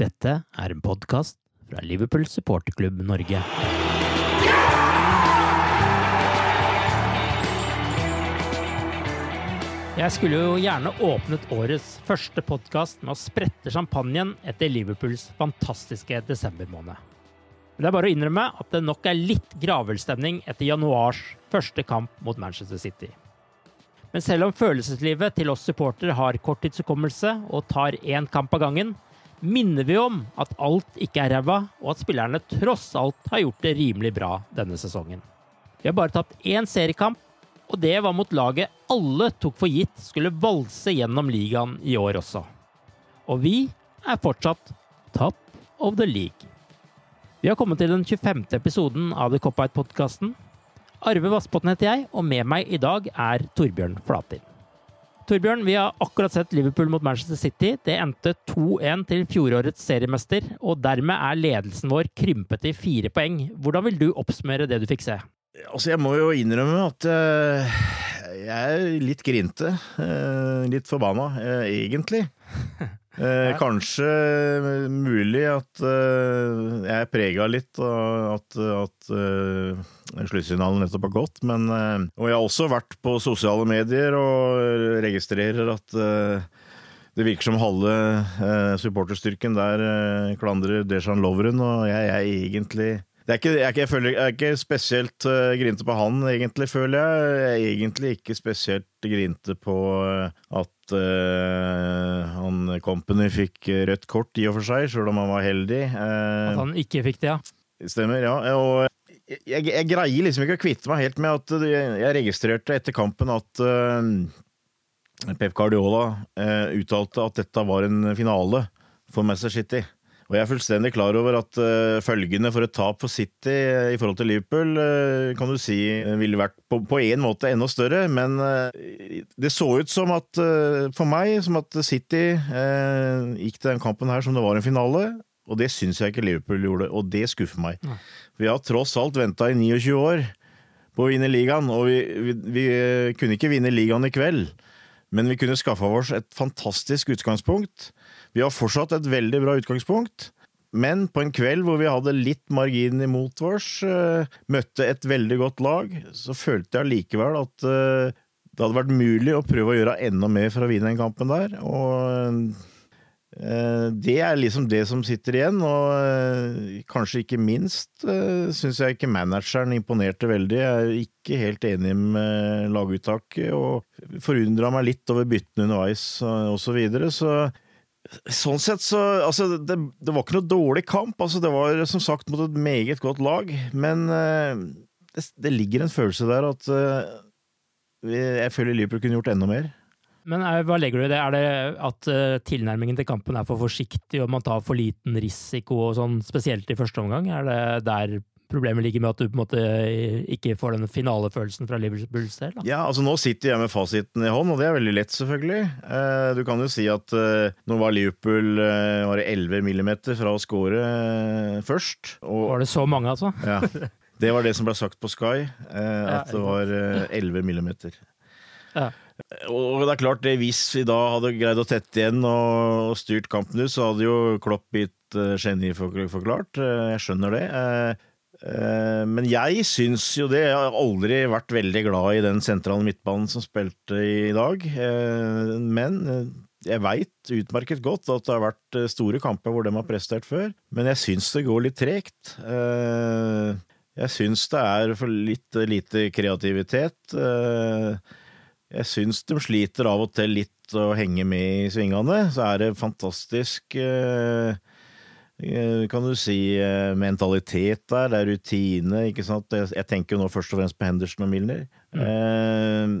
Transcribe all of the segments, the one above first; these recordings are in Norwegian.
Dette er en podkast fra Liverpool supporterklubb Norge. Jeg skulle jo gjerne åpnet årets første podkast med å sprette champagnen etter Liverpools fantastiske desembermåned. Men det er bare å innrømme at det nok er litt gravølstemning etter januars første kamp mot Manchester City. Men selv om følelseslivet til oss supportere har korttidshukommelse og tar én kamp av gangen, minner vi om at alt ikke er ræva, og at spillerne tross alt har gjort det rimelig bra denne sesongen. Vi har bare tapt én seriekamp, og det var mot laget alle tok for gitt skulle valse gjennom ligaen i år også. Og vi er fortsatt top of the league. Vi har kommet til den 25. episoden av The Cop-Out-podkasten. Arve Vassbotn heter jeg, og med meg i dag er Torbjørn Flatin. Torbjørn, vi har akkurat sett Liverpool mot Manchester City. Det endte 2-1 til fjorårets seriemester, og dermed er ledelsen vår krympet til fire poeng. Hvordan vil du oppsummere det du fikk se? Altså, jeg må jo innrømme at uh, jeg er litt grinte. Uh, litt forbanna, uh, egentlig. Eh, kanskje mulig at eh, jeg er prega litt, av at, at eh, sluttsignalen nettopp har gått. Men, eh, og jeg har også vært på sosiale medier og registrerer at eh, det virker som halve eh, supporterstyrken der klandrer Dejan Lovren, og jeg er egentlig er ikke, jeg, er ikke, jeg, føler, jeg er ikke spesielt uh, grinte på han, egentlig, føler jeg. Jeg er egentlig ikke spesielt grinte på uh, at uh, han Company fikk rødt kort, i og for seg, sjøl om han var heldig. At han ikke fikk det, ja? Stemmer, ja. Og jeg, jeg, greier liksom ikke å kvitte meg helt med at jeg registrerte etter kampen at Pep Guardiola uttalte at dette var en finale for Manchester City. Og jeg er fullstendig klar over at uh, følgene for et tap for City uh, i forhold til Liverpool uh, kan du si ville vært på, én en måte enda større, men det så ut som at for meg som at City gikk til den kampen her som det var en finale. Og det syns jeg ikke Liverpool gjorde, og det skuffer meg. Nei. Vi har tross alt venta i 29 år på å vinne ligaen, og vi, vi, vi kunne ikke vinne ligaen i kveld. Men vi kunne skaffa oss et fantastisk utgangspunkt. Vi har fortsatt et veldig bra utgangspunkt. Men på en kveld hvor vi hadde litt margin imot oss, møtte et veldig godt lag, så følte jeg likevel at det hadde vært mulig å prøve å gjøre enda mer for å vinne den kampen der. Og det er liksom det som sitter igjen, og kanskje ikke minst syns jeg ikke manageren imponerte veldig. Jeg er ikke helt enig med laguttaket, og forundra meg litt over byttene underveis og så videre. Så Sånn sett så Altså, det, det, var ikke noe dårlig kamp. Altså, det var som sagt mot et meget godt lag, men uh, det, det, ligger en følelse der at uh, jeg føler Liverpool kunne gjort enda mer. Men er, hva legger du i det? Er det at tilnærmingen til kampen er for forsiktig, og man tar for liten risiko, og sånn, spesielt i første omgang? Er det der problemet ligger med at du på en måte ikke får den finalefølelsen fra Liverpools del? da? Ja, altså Nå sitter jeg med fasiten i hånd, og det er veldig lett, selvfølgelig. Eh, du kan jo si at eh, nå var Liverpool eh, var det 11 millimeter fra å score eh, først. Og, Var det så mange, altså? ja, det var det som ble sagt på Sky, eh, at det var eh, 11 millimeter. Ja. Og det er klart, det, hvis vi da hadde greid å tette igjen og, styrt kampen ut, så hadde jo Klopp blitt uh, geniforklart. Uh, jeg skjønner det. Uh, men jeg syns jo det. Jeg har aldri vært veldig glad i den sentrale midtbanen som spilte i dag. Uh, men uh, jeg veit utmerket godt at det har vært store kamper hvor de har prestert før. Men jeg syns det går litt tregt. Jeg syns det er for litt lite kreativitet. Jeg syns de sliter av og til litt å henge med i svingene. Så er det fantastisk eh, eh, kan du si eh, mentalitet der, det er rutine, ikke sant. Jeg, tenker jo nå først og fremst på Henderson og Milner. Mm.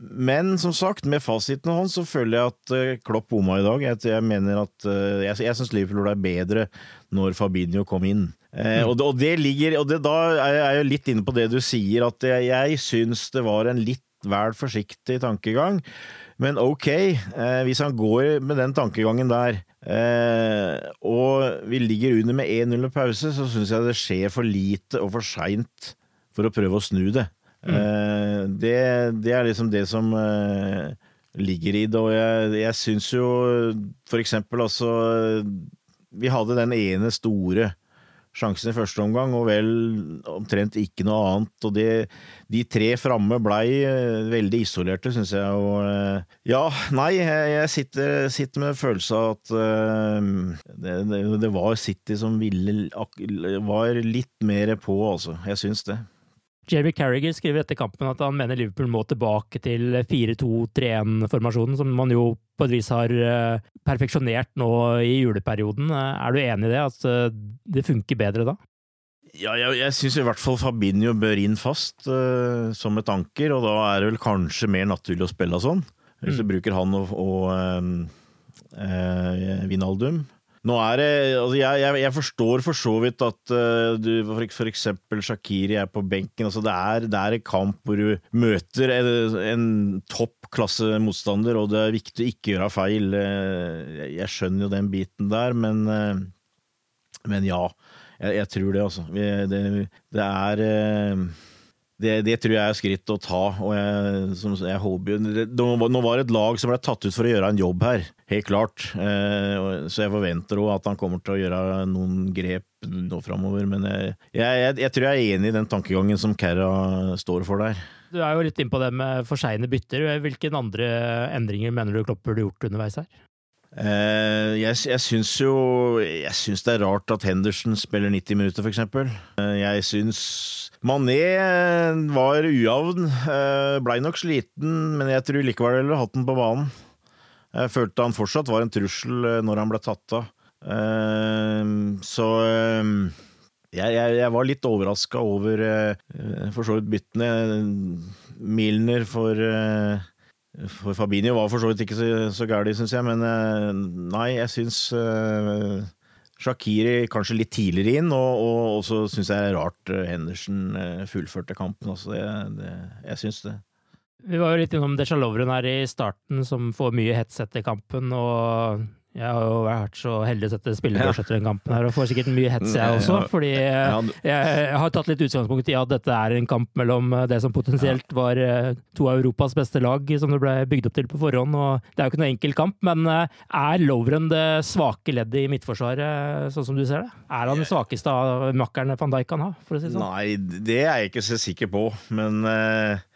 men som sagt, med fasiten i hånd så føler jeg at eh, Klopp bomma i dag. Jeg, mener at eh, Jeg, jeg syns Liverpool er bedre når Fabinho kom inn. Mm. og, det, og det ligger Og det, da er jeg, jo litt inne på det du sier, at jeg, jeg syns det var en litt vel forsiktig tankegang. Men ok, eh, hvis han går med den tankegangen der, eh, og vi ligger under med 1-0 i pause, så syns jeg det skjer for lite og for seint for å prøve å snu det. Eh, det, det er liksom det som eh, ligger i det, og jeg, jeg syns jo for eksempel altså Vi hadde den ene store sjansen i første omgang, og vel omtrent ikke noe annet. Og det, de tre framme blei eh, veldig isolerte, syns jeg. Og eh, ja, nei, jeg, sitter, sitter med følelsen av at uh, det, det, det var City som ville Var litt mer på, altså. Jeg syns det. Jamie Carriger skriver etter kampen at han mener Liverpool må tilbake til 4-2-3-1-formasjonen, som man jo på et vis har eh, perfeksjonert nå i juleperioden. Eh, Er du enig i det, at eh, det funker bedre da? Ja, jeg, jeg syns i hvert fall Fabinho bør inn fast uh, som et anker, og da er det vel kanskje mer naturlig å spille sånn. Hvis du bruker han og, og eh, uh, Vinaldum. Nå er det altså jeg, jeg, jeg forstår for så vidt at uh, du eksempel Shakiri er på benken. Altså det, er, det er en kamp hvor du møter en, en toppklasse motstander, og det er viktig å ikke gjøre feil. Uh, Jeg, skjønner jo den biten der, men, uh, men ja. Jeg, tror det, altså. Det, det er det, det tror jeg er skritt å ta, og jeg, som, jeg håper det, Nå var- det et lag som ble tatt ut for å gjøre en jobb her, helt klart. Eh, så jeg forventer òg at han kommer til å gjøre noen grep nå framover. Men jeg, jeg, jeg, tror jeg er enig i den tankegangen som Kerra står for der. Du er jo litt innpå det med for seine bytter. Hvilke andre endringer mener du Klopp burde gjort underveis her? Eh, jeg, jeg syns jo Jeg syns det er rart at Henderson spiller 90 minutter, eksempel. Eh, jeg syns Mané eh, var ujevn. Blei nok sliten, men jeg tror likevel ville hatt den på banen. Jeg følte han fortsatt var en trussel når han ble tatt av. Så jeg, jeg, jeg var litt overraska over for så vidt byttene. Milner for for Fabinho var for så vidt ikke så, så gæren, syns jeg, men eh, nei, jeg syns uh, Shakiri kanskje litt tidligere inn, og, og, så syns jeg rart eh, Henderson eh, fullførte kampen. Altså, det, det, jeg syns det. Vi var jo litt innom Deja Lovren her i starten, som får mye hets etter kampen. og jeg har jo vært så heldig å sette spillebørs i den kampen her, og får sikkert mye hets, jeg også. Fordi jeg, har tatt litt utgangspunkt i at dette er en kamp mellom det som potensielt var eh, to av Europas beste lag, som det ble bygd opp til på forhånd. og Det er jo ikke noe enkel kamp, men eh, er Lovren det svake leddet i midtforsvaret, sånn som du ser det? Er han den svakeste av makkerne van Dijk kan ha, for å si det sånn? Nei, det er jeg ikke så sikker på, men eh, eh,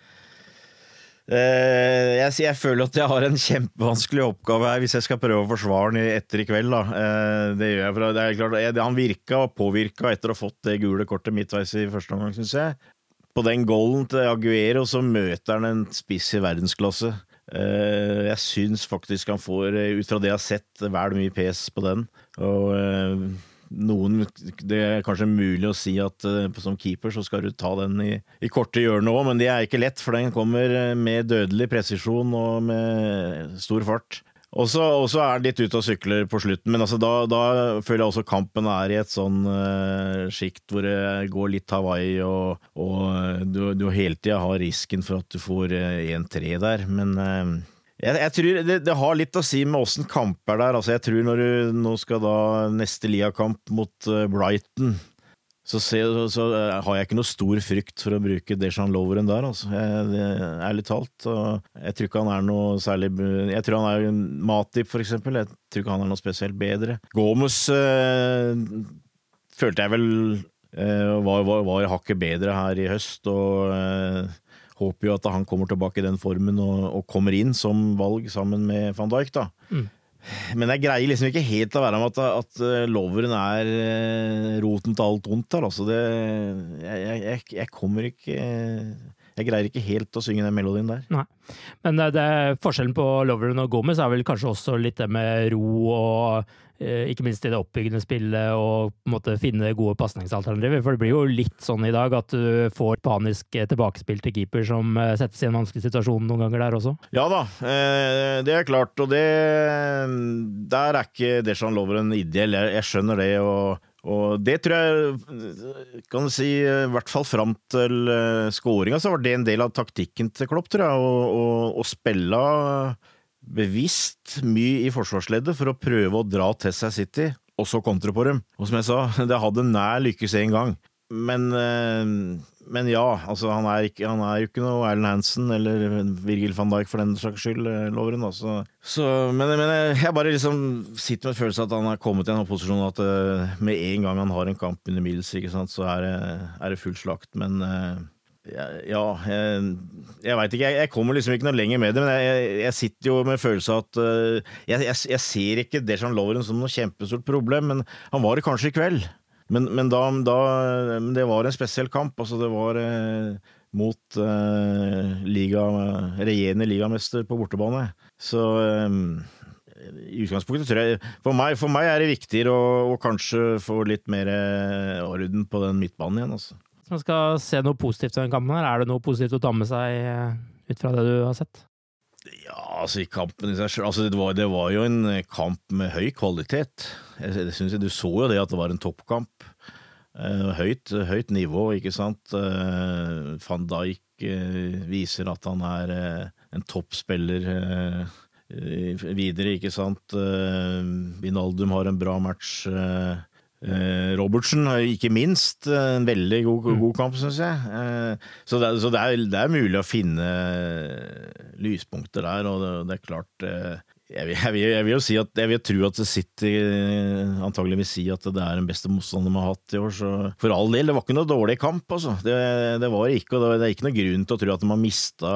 jeg, jeg føler at jeg har en kjempevanskelig oppgave her hvis jeg skal prøve å forsvare han etter i kveld. Da. Eh, det gjør jeg, for det er klart, Han virka påvirka etter å ha fått det gule kortet midtveis i første omgang, syns jeg. På den goalen til Aguero så møter han en spiss i verdensklasse. Eh, jeg syns faktisk han får, eh, ut fra det jeg har sett, vel mye pes på den. Og eh, noen Det er kanskje mulig å si at eh, som keeper så skal du ta den i, i korte hjørnet òg, men det er ikke lett, for den kommer eh, med dødelig presisjon og med stor fart. Og så er han litt ute og sykler på slutten, men altså da, da føler jeg også kampen er i et sånn uh, sjikt hvor det går litt Hawaii, og, og du, du hele tida har risken for at du får uh, 1-3 der. Men uh, jeg, jeg, tror det, det, har litt å si med åssen kamp er der. Altså, jeg tror når du nå skal da neste Lia-kamp mot Brighton så, se, så, har jeg ikke noe stor frykt for å bruke Dejan Loveren der, altså. Jeg, ærlig talt. jeg tror ikke han er noe særlig Jeg tror han er Matip, for eksempel. Jeg tror ikke han er noe spesielt bedre. Gomez øh, følte jeg vel øh, var, var, var hakket bedre her i høst, og øh, håper jo at han kommer tilbake i den formen og, og kommer inn som valg sammen med van Dijk, da. Mm. Men jeg greier liksom ikke helt å være med at, at eh, loveren er eh, roten til alt ondt her. Altså det, jeg, jeg, jeg, kommer ikke Jeg greier ikke helt å synge den melodien der. Nei. Men det, det, forskjellen på loveren og Gomez er vel kanskje også litt det med ro og Eh, ikke minst i det oppbyggende spillet, og på en måte finne gode pasningsalternativer. For det blir jo litt sånn i dag at du får panisk eh, tilbakespill til keeper som eh, settes i en vanskelig situasjon noen ganger der også. Ja da, det er klart. Og det Der er ikke Deshan Loveren ideell. Jeg skjønner det. og og det tror jeg, kan si, i hvert fall fram til skåringa, så var det en del av taktikken til Klopp, tror jeg. Å spille bevisst mye i forsvarsleddet for å prøve å dra til seg City, og så kontre på dem. Og som jeg sa, det hadde nær lykkes én gang. Men, eh, men, ja, altså han er, ikke, han er jo ikke noe Erlend Hansen eller Virgil van Dijk for den saks skyld, lover hun. Så, men, men, jeg bare liksom sitter med en følelse at han har kommet i en posisjon at eh, med en gang han har en kamp under middels, så er det, er det full slakt. Men ja, jeg, jeg veit ikke. Jeg, jeg, kommer liksom ikke noe lenger med det. Men jeg, jeg sitter jo med følelse av at jeg, ser ikke Dejan Lovren som noe kjempestort problem, men han var det kanskje i kveld. Men, men, da, da, det var en spesiell kamp. Altså, det var eh, mot eh, liga, regjerende ligamester på bortebane. Så eh, i utgangspunktet tror jeg For meg, for meg er det viktigere å, å kanskje få litt mer orden på den midtbanen igjen, altså. Hvis man skal se noe positivt i den kampen, her, er det noe positivt å ta med seg eh, ut fra det du har sett? Ja, altså kampen i seg sjøl altså, det, det, var, jo en kamp med høy kvalitet. Jeg, jeg synes, du så jo det at det var en toppkamp. Eh, høyt, høyt, nivå, ikke sant. Eh, Van Dijk eh, viser at han er eh, en toppspiller eh, videre, ikke sant. Vinaldum har en bra match. Eh, Robertsen, ikke minst. En veldig god, mm. god kamp, syns jeg. Eh, så, det, så det, er, det, er, mulig å finne lyspunkter der, og det, det er klart eh, jeg vil, jeg, vil, jeg vil, jo si at jeg vil tro at City antagelig vil si at det er den beste motstanderen vi har hatt i år. Så for all del, det var ikke noe dårlig kamp, altså. Det, det var ikke, og det er ikke noe grunn til å tro at de har mista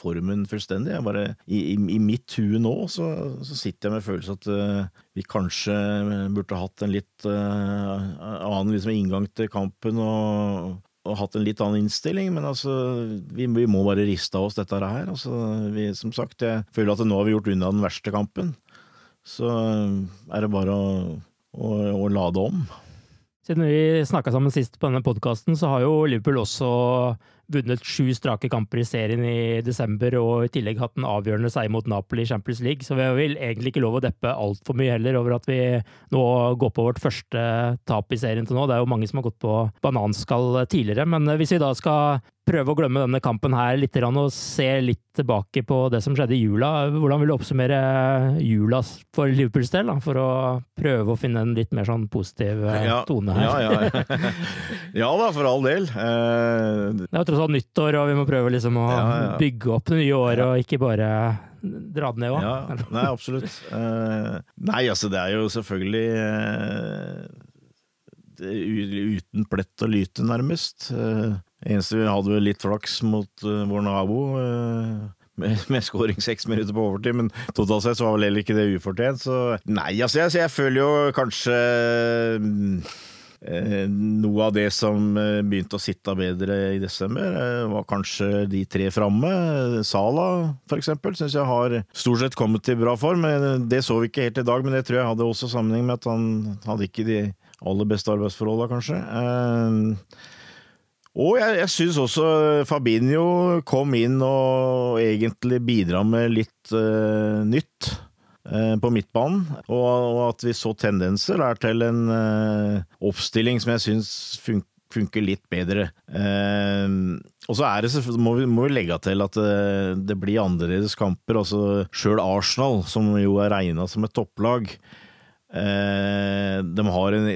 formen fullstendig. Jeg Bare, i, i, i, mitt hue nå så, så, sitter jeg med følelse at uh, vi kanskje burde hatt en litt uh, annen liksom, inngang til kampen. og og hatt en litt annen innstilling, men altså, vi, vi må bare riste av oss dette her. Altså, vi, som sagt, jeg føler at nå har vi gjort unna den verste kampen. Så er det bare å, å, å lade om. Siden vi snakka sammen sist på denne podkasten, så har jo Liverpool også vunnet sju strake kamper i serien i desember, og i tillegg hatt en avgjørende seier mot Napoli i Champions League. Så vi vil egentlig ikke lov å deppe altfor mye heller over at vi nå går på vårt første tap i serien til nå. Det er jo mange som har gått på bananskall tidligere, men hvis vi da skal prøve å glemme denne kampen her litt og se litt tilbake på det som skjedde i jula. Hvordan vil du oppsummere jula for Liverpools del, for å prøve å finne en litt mer sånn positiv eh, ja, tone her? Ja, ja. ja, da, for all del. Eh, det er jo tross alt nyttår, og vi må prøve liksom å bygge opp det nye året, og ikke bare dra det ned òg. Ja, nei, absolutt. Eh... nei, altså, det er jo selvfølgelig uh, uten plett og lyte, nærmest. Uh, Eneste vi hadde vel litt flaks mot uh, vår nabo, uh, med, med skåring seks minutter på overtid, men totalt sett så var vel heller ikke det ufortjent. Så nei, altså jeg, jeg føler jo kanskje uh, noe av det som begynte å sitte bedre i desember, var kanskje de tre framme. Sala, for eksempel, syns jeg har stort sett kommet til bra form. Det så vi ikke helt i dag, men det tror jeg hadde også sammenheng med at han hadde ikke de aller beste arbeidsforholda, kanskje. Og jeg, jeg syns også Fabinho kom inn og egentlig bidra med litt uh, nytt. eh, på midtbanen, og, og at vi så tendenser der til en uh, oppstilling som jeg syns funker funker litt bedre. Og så er det, må vi, må vi legge til at det, det blir annerledes kamper. altså Sjøl Arsenal, som jo er regna som et topplag, de har en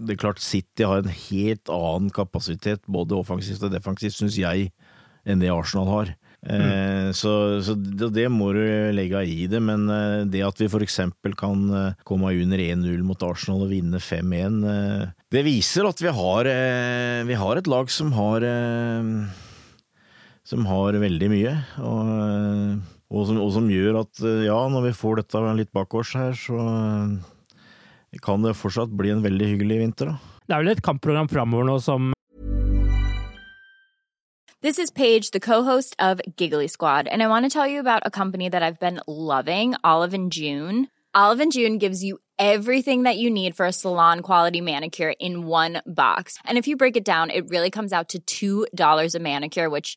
Det er klart City har en helt annen kapasitet, både offensivt og defensivt, syns jeg, enn det Arsenal har. Mm. Så, så det, det, må du legge i det, men eh, det at vi f.eks. kan eh, komme under 1-0 mot Arsenal og vinne 5-1, det viser at vi har, vi har et lag som har som har veldig mye. Og, og, som, og, som, gjør at ja, når vi får dette litt bak oss her, så kan det fortsatt bli en veldig hyggelig vinter. Da. Det er vel et kampprogram framover nå som This is Paige, the co-host of Giggly Squad, and I want to tell you about a company that I've been loving, Olive and June. Olive and June gives you everything that you need for a salon quality manicure in one box. And if you break it down, it really comes out to $2 a manicure, which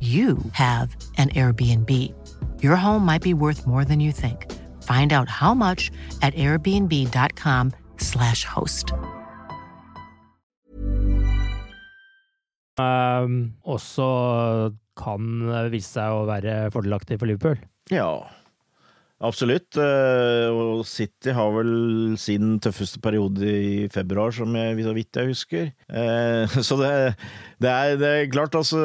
you have an Airbnb. Your home might be worth more than you think. Find out how much at airbnb.com/slash host. Um, også kan vise seg å være fordelaktig for Liverpool. Ja, absolutt. Eh, og City har vel sin tøffeste periode i februar, som jeg, så vidt jeg husker. Eh, så det, det, er, det er klart, altså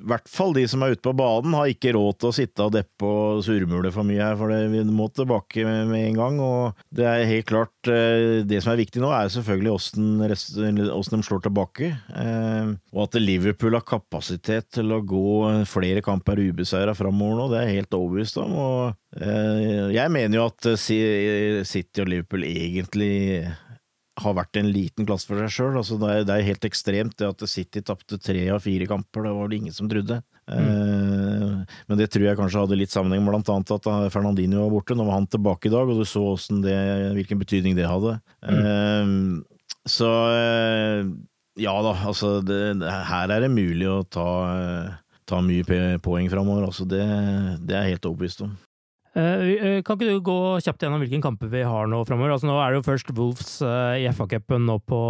i hvert fall de som er ute på banen, har ikke råd til å sitte og deppe og surmule for mye her, for det, vi må tilbake med, en gang. Og det er helt klart eh, Det som er viktig nå, er selvfølgelig åssen de slår tilbake. Eh, og at Liverpool har kapasitet til å gå flere kamper ubeseira framover nå, det er jeg helt overbevist om. Og eh, jeg mener jo at City og Liverpool egentlig har vært en liten klasse for seg sjøl. Altså, det, det, er helt ekstremt det at City tapte tre av fire kamper, det var det ingen som trodde. Mm. Eh, men det tror jeg kanskje hadde litt sammenheng med blant annet at Fernandinho var borte. Nå var han tilbake i dag, og du så det, hvilken betydning det hadde. Mm. Eh, så eh, ja da, altså det, her er det mulig å ta ta mye poeng framover. Altså det, det er jeg helt overbevist om. Uh, kan ikke du gå kjapt gjennom hvilke kamper vi har nå framover? Altså, nå er det jo først Wolves uh, i FA-cupen nå på,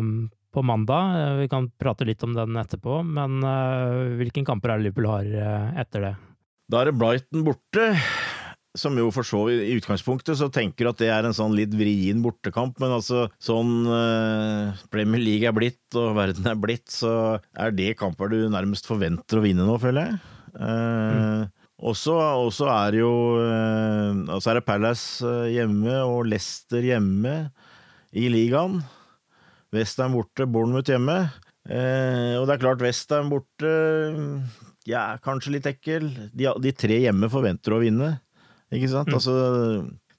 um, på mandag. Vi kan prate litt om den etterpå, men hvilke kamper er det Liverpool har etter det? Da er det Brighton borte som jo for så vidt i utgangspunktet så tenker at det er en sånn litt vrien bortekamp, men altså sånn uh, Premier League er blitt, og verden er blitt, så er det kamper du nærmest forventer å vinne nå, føler jeg. Uh, mm. Og så er jo uh, Altså er det Palace hjemme og Leicester hjemme i ligaen. Westham borte, Bournemouth hjemme. og det er klart, Westham borte ja, kanskje litt ekkel. De, de tre hjemme forventer å vinne. Ikke sant? Mm. Altså,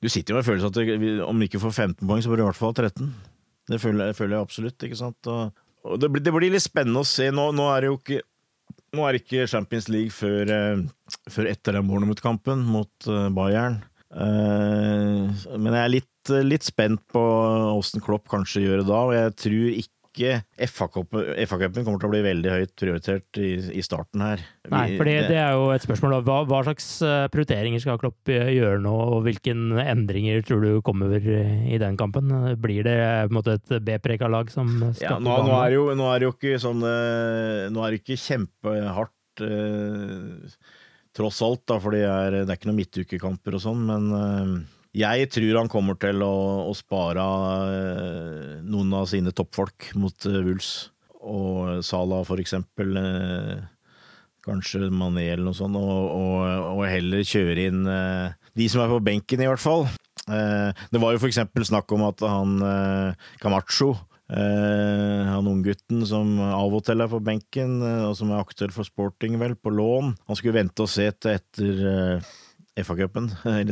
du sitter jo med følelsen at det, om du ikke får 15 poeng, så blir du i hvert fall ha 13. Det føler, føler jeg absolutt. ikke sant? Og, og det, blir, det, blir, litt spennende å se. Nå, nå, er det jo ikke nå er ikke Champions League før, eh, før etter den Bournemouth-kampen mot eh, Bayern. Eh, men jeg er litt, litt spent på åssen Klopp kanskje gjør det da, og jeg tror ikke ikke FA-cupen kommer til å bli veldig høyt prioritert i, i starten her. Nei, for det, er jo et spørsmål. Hva, hva, slags eh, prioriteringer skal Klopp eh, gjøre nå, og hvilke endringer tror du kommer i den kampen? Blir det måte et B-preka lag som skal ja, nå, nå, er jo, nå er det jo ikke sånn eh, Nå er det ikke kjempehardt eh, tross alt, da, for det er, det er ikke noen midtukekamper og sånn, men eh, jeg tror han kommer til å, å spare eh, noen av sine toppfolk mot uh, Wools. Og Salah, for eksempel. Eh, kanskje Mané eller noe sånt. Og, og, og heller kjøre inn de som er på benken, i hvert fall. det var jo for eksempel snakk om at han Camacho han unggutten som av og til er på benken, og som er aktuell for sporting, vel, på lån. Han skulle vente og se til etter FA-cupen,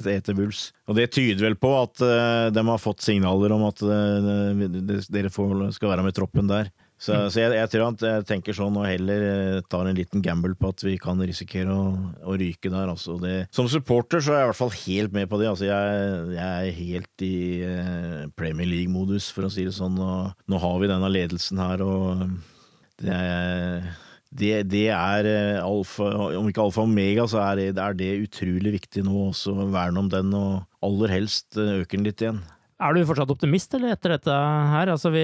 etter Bulls. Og det tyder vel på at uh, de har fått signaler om at uh, dere skal være med troppen der. Så, mm. så jeg, jeg, tror at jeg tenker sånn og heller tar en liten gamble på at vi kan risikere å, å ryke der. Altså. Det, som supporter så er jeg i hvert fall helt med på det. Altså, jeg, jeg er helt i Premier League-modus, for å si det sånn. Og nå har vi denne ledelsen her, og det er det, det, er eh, alfa, om ikke alfa og omega, så er det, er det utrolig viktig nå også å verne om den, og aller helst eh, øke den litt igjen. Er du fortsatt optimist eller etter dette her? Altså vi,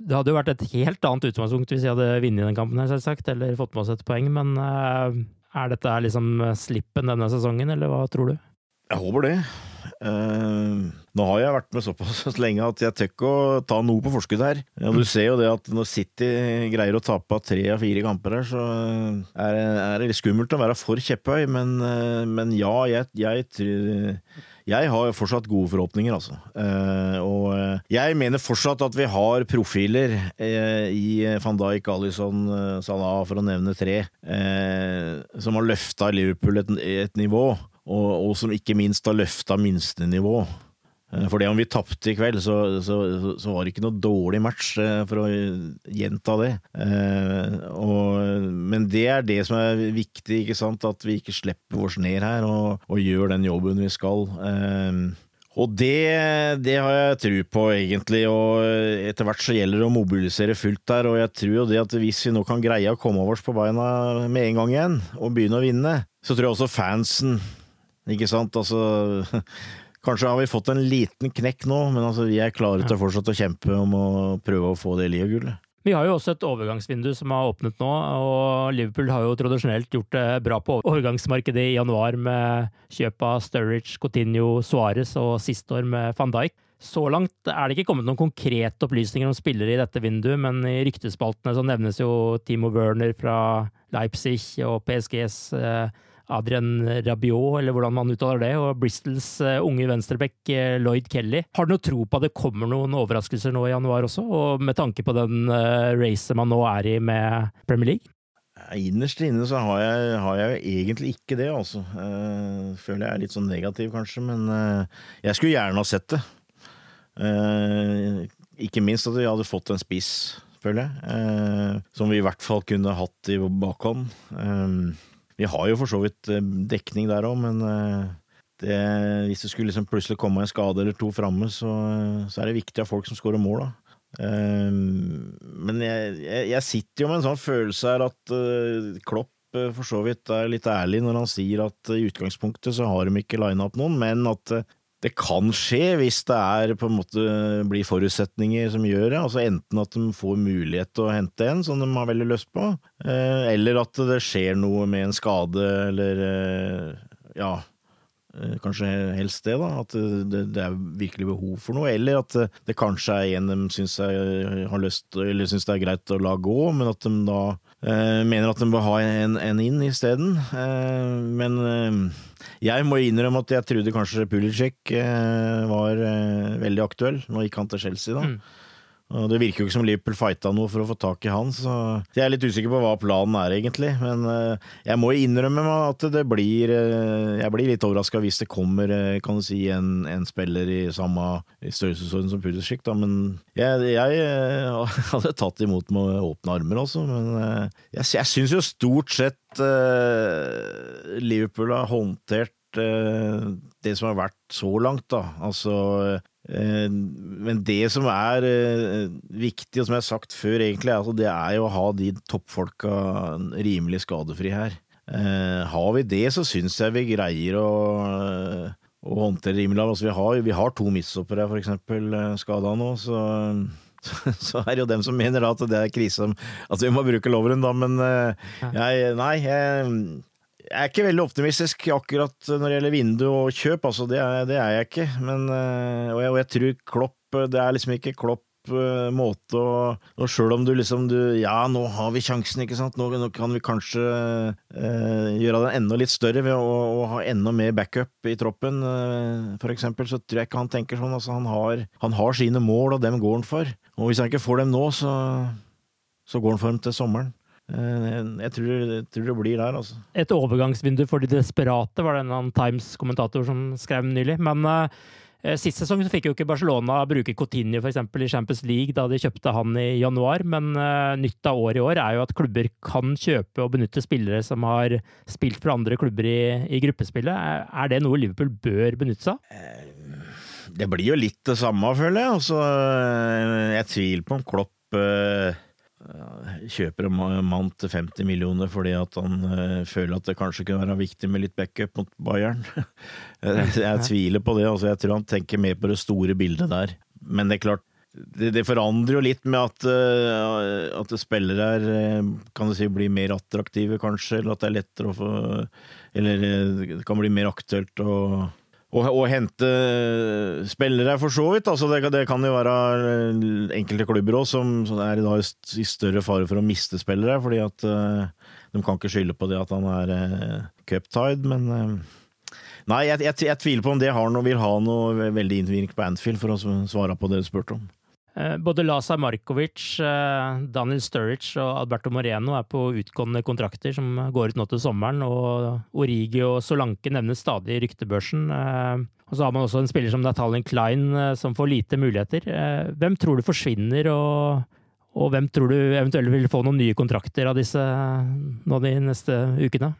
det hadde jo vært et helt annet utgangspunkt hvis vi hadde vunnet den kampen, her, selvsagt, eller fått med oss et poeng, men eh, er dette liksom slippen denne sesongen, eller hva tror du? Jeg håper det. Uh, nå har jeg vært med såpass lenge at jeg tør ikke å ta noe på forskudd her. Du ser jo det at når City greier å tape tre av fire kamper her, så er det, er det litt skummelt å være for kjepphøy. Men, uh, men ja, jeg, jeg, jeg, har fortsatt gode forhåpninger, altså. Og jeg mener fortsatt at vi har profiler i van Dijk, Alison, Salah, for å nevne tre, som har løfta Liverpool et, et nivå og, og som ikke minst har løfta minstenivå. Eh, for det om vi tapte i kveld, så, så, så, var det ikke noe dårlig match, eh, for å gjenta det. Eh, og, men det er det som er viktig, ikke sant? at vi ikke slipper oss ned her og, og gjør den jobben vi skal. Og det, det, har jeg tro på, egentlig, og etter hvert så gjelder det å mobilisere fullt der. Og jeg tror jo det at hvis vi nå kan greie å komme oss på beina med en gang igjen, og begynne å vinne, så tror jeg også fansen ikke sant? Altså Kanskje har vi fått en liten knekk nå, men altså, vi er klare til å fortsette å kjempe om å prøve å få det Lia-gullet. Vi har jo også et overgangsvindu som har åpnet nå, og Liverpool har jo tradisjonelt gjort det bra på overgangsmarkedet i januar med kjøp av Sturridge, Coutinho, Suárez og sist år med van Dijk. Så langt er det ikke kommet noen konkrete opplysninger om spillere i dette vinduet, men i ryktespaltene så nevnes jo Timo Werner fra Leipzig og PSGs eh, Adrian Rabiot, eller hvordan man uttaler det, og Bristols uh, unge venstreback uh, Lloyd Kelly. Har du noe tro på at det kommer noen overraskelser nå i januar også, og med tanke på den uh, racet man nå er i med Premier League? Innerst inne så har jeg, har jeg egentlig ikke det, altså. Føler jeg er litt sånn negativ, kanskje, men jeg skulle gjerne ha sett det. ikke minst at vi hadde fått en spiss, føler jeg. som vi i hvert fall kunne hatt i bakhånd. Vi har jo for så vidt eh, dekning der òg, men eh, det, hvis det skulle liksom plutselig komme en skade eller to framme, så, så, er det viktig av folk som skårer mål, da. Um, men jeg, jeg, jeg, sitter jo med en sånn følelse her at Klopp eh, for så vidt er litt ærlig når han sier at i utgangspunktet så har de ikke lina opp noen, men at eh, det kan skje hvis det er på en måte blir forutsetninger som gjør det. altså Enten at de får mulighet til å hente en som de har veldig lyst på, eh, eller at det skjer noe med en skade, eller ja Eh, kanskje helst det, da. At det, det, er virkelig behov for noe. Eller at det kanskje er en de syns det er greit å la gå, men at de da eh, mener at den bør ha en, en inn isteden. Eh, men eh, jeg må innrømme at jeg trodde kanskje Pulisic eh, var eh, veldig aktuell. Nå gikk han til Chelsea, da. Mm. Det virker jo ikke som Liverpool fighta noe for å få tak i han, så jeg er litt usikker på hva planen er, egentlig. Men uh, jeg må innrømme at det blir uh, Jeg blir litt overraska hvis det kommer uh, kan du si, en, en spiller i samme størrelsesorden som Pulisic, da. Men jeg, jeg hadde tatt imot med åpne armer, altså. Men jeg, jeg syns jo stort sett Liverpool har håndtert det som har vært så langt, da. Altså Eh, men det som er eh, viktig, og som jeg har sagt før, egentlig, altså det er jo å ha de toppfolka rimelig skadefri her. Eh, har vi det, så syns jeg vi greier å, å håndtere rimelig. Altså vi, har, vi har to midtstoppere, for eksempel, skada nå, så så er det jo dem som mener at det er krise at vi må bruke loveren, da, men jeg, nei, jeg, jeg er ikke veldig optimistisk akkurat når det gjelder vindu og kjøp, altså det er, det er jeg ikke. Men, eh, og, jeg, og jeg tror Klopp Det er liksom ikke Klopp eh, måte å Og sjøl om du liksom du, Ja, nå har vi sjansen, ikke sant. Nå, nå kan vi kanskje eh, gjøre den enda litt større ved å, å, ha enda mer backup i troppen, eh, for eksempel. Så tror jeg ikke han tenker sånn. Altså, han har, han har sine mål, og dem går han for. Og hvis han ikke får dem nå, så, så går han for dem til sommeren. Eh, jeg tror, jeg tror, det blir der, altså. Et overgangsvindu for de desperate, var det en Times-kommentator som skrev nylig. Men uh, sist sesong så fikk jo ikke Barcelona bruke Coutinho eksempel, i Champions League da de kjøpte han i januar, men uh, nytt av året i år er jo at klubber kan kjøpe og benytte spillere som har spilt for andre klubber i, i gruppespillet. Er det noe Liverpool bør benytte seg av? Det blir jo litt det samme, føler jeg. Altså, jeg tviler på om Klopp uh kjøper en mann til 50 millioner fordi at han uh, føler at det kanskje kunne være viktig med litt backup mot Bayern. jeg, jeg, tviler på det. Altså, jeg tror han tenker mer på det store bildet der. Men det er klart, det, det forandrer jo litt med at, uh, at spillere er, uh, kan du si, blir mer attraktive, kanskje, eller at det er lettere å få Eller det kan bli mer aktuelt å å, hente spillere, for så vidt. Altså det, det, kan jo være eh, enkelte klubber òg som, er i større fare for å miste spillere, fordi at uh, de kan ikke skylde på det at han er uh, cuptied, men uh, Nei, jeg, jeg, jeg, tviler på om det har noe, vil ha noe veldig innvirkning på Anfield, for å svare på det du spurte om. Eh, både Laza Markovic, eh, Daniel Sturridge og Alberto Moreno er på utgående kontrakter som går ut nå til sommeren, og Origi og Solanke nevnes stadig i ryktebørsen. Eh, og så har man også en spiller som Natalien Klein som får lite muligheter. Hvem tror du forsvinner, og, og hvem tror du eventuelt vil få noen nye kontrakter av disse nå de neste ukene?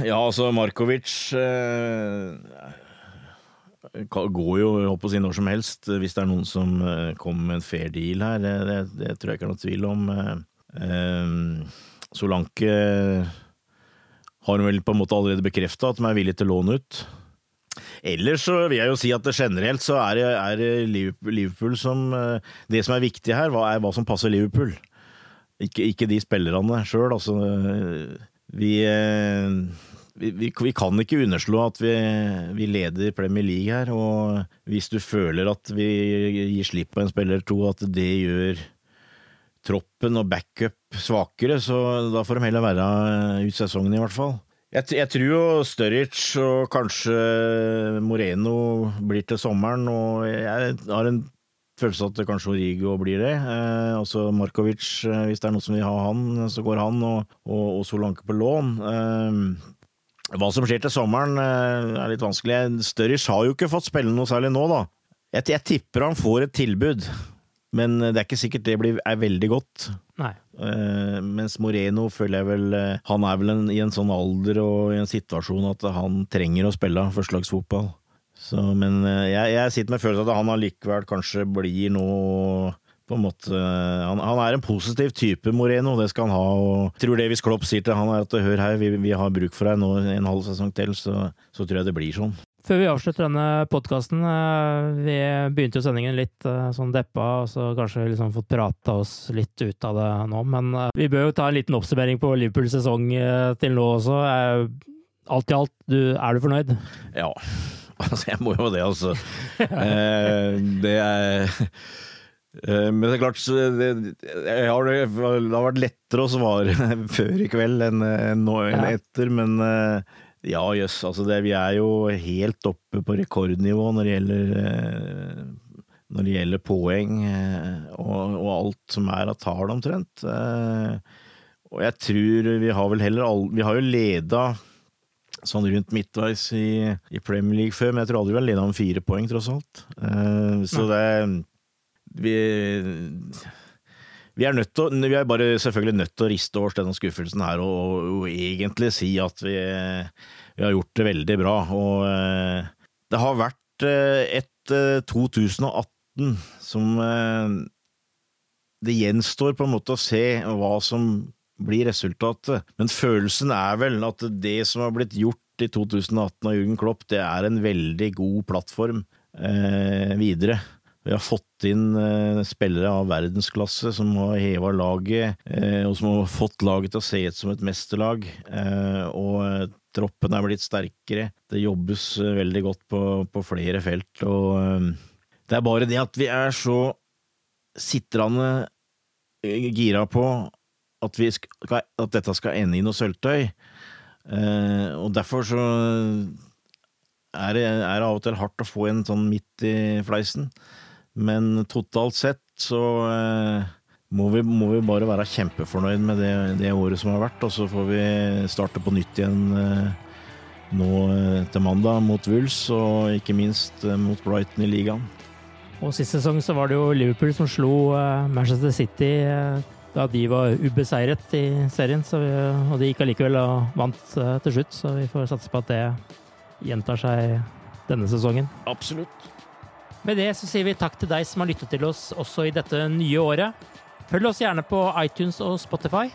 Ja, altså Markovic går jo jeg håper si når som helst, hvis det er noen som eh, kommer med en fair deal her. Det, det, det tror jeg ikke er noe tvil om. Eh, Solanke har vel på en måte allerede bekrefta at de er villige til å låne ut. Ellers så vil jeg jo si at generelt så er, er Liverpool som eh, Det som er viktig her, er hva som passer Liverpool. Ikke, ikke de spillerne sjøl. Altså, vi vi, vi, kan ikke underslå at vi, vi, leder Premier League her, og hvis du føler at vi gir slipp på en spiller to, at det gjør troppen og backup svakere, så da får de heller være ut sesongen, i hvert fall. Jeg, jeg tror jo Sturridge og kanskje Moreno blir til sommeren, og jeg har en følelse at kanskje Origo blir det. Eh, altså Markovic, eh, hvis det er noen som vil ha han, så går han, og, og, og Solanke på lån. Eh, hva som skjer til sommeren, eh, er litt vanskelig. Sturridge har jo ikke fått spille noe særlig nå, da. Jeg, jeg, tipper han får et tilbud, men det er ikke sikkert det blir, er veldig godt. Uh, mens Moreno føler jeg vel uh, Han er vel en, i en sånn alder og i en situasjon at han trenger å spille førstelagsfotball. Så, men jeg, jeg, sitter med følelsen at han allikevel kanskje blir nå på en måte, han, han, er en positiv type, Moreno, det skal han ha. og jeg tror det Hvis Klopp sier til han er at hør her, vi, vi har bruk for deg nå en halv sesong til, så, så tror jeg det blir sånn. Før vi avslutter denne podkasten, vi begynte jo sendingen litt sånn deppa, og så kanskje liksom fått prata oss litt ut av det nå, men vi bør jo ta en liten oppsummering på Liverpools sesong til nå også. Alt i alt, du, er du fornøyd? Ja, altså jeg må jo det, altså. det er men det er klart, det, har, det, har vært lettere å svare før i kveld enn, enn, enn etter, men ja, jøss. Yes, altså vi er jo helt oppe på rekordnivå når det gjelder, eh, når det gjelder poeng eh, og, og, alt som er av tall, omtrent. Eh, og jeg tror vi har vel heller all, Vi har jo leda sånn rundt midtveis i, i, Premier League før, men jeg tror aldri vi har leda om fire poeng, tross alt. Så det Vi vi er, til, vi er bare selvfølgelig nødt til å riste over denne skuffelsen her og, og, og, egentlig si at vi, vi, har gjort det veldig bra. Og eh, det har vært eh, et eh, 2018 som eh, Det gjenstår på en måte å se hva som blir resultatet, men følelsen er vel at det som har blitt gjort i 2018 av Jürgen Klopp, det er en veldig god plattform eh, videre. Vi har fått inn eh, spillere av verdensklasse som har heva laget, eh, og som har fått laget til å se ut som et mesterlag. Eh, og troppen er blitt sterkere. Det jobbes veldig godt på, på flere felt. Og det er bare det at vi er så sitrende gira på at, skal, at dette skal ende i noe sølvtøy. Og derfor så er det, er det av og til hardt å få en sånn midt i fleisen. Men totalt sett så eh, må, vi, må, vi, bare være kjempefornøyd med det, det, året som har vært, og så får vi starte på nytt igjen eh, nå eh, til mandag mot Wools, og ikke minst mot Brighton i ligaen. Og Sist sesong så var det jo Liverpool som slo Manchester City da de var ubeseiret i serien, vi, og de gikk allikevel og vant til slutt, så vi får satse på at det gjentar seg denne sesongen. Absolutt. Med det så sier vi takk til deg som har lyttet til oss også i dette nye året. Følg oss gjerne på iTunes og Spotify.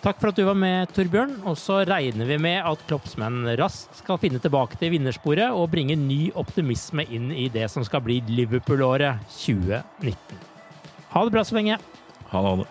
Takk for at du var med, Torbjørn. Og så regner vi med at Kloppsmenn raskt skal finne tilbake til vinnersporet og bringe ny optimisme inn i det som skal bli Liverpool-året 2019. Ha det bra så lenge. Ha det. Ha det.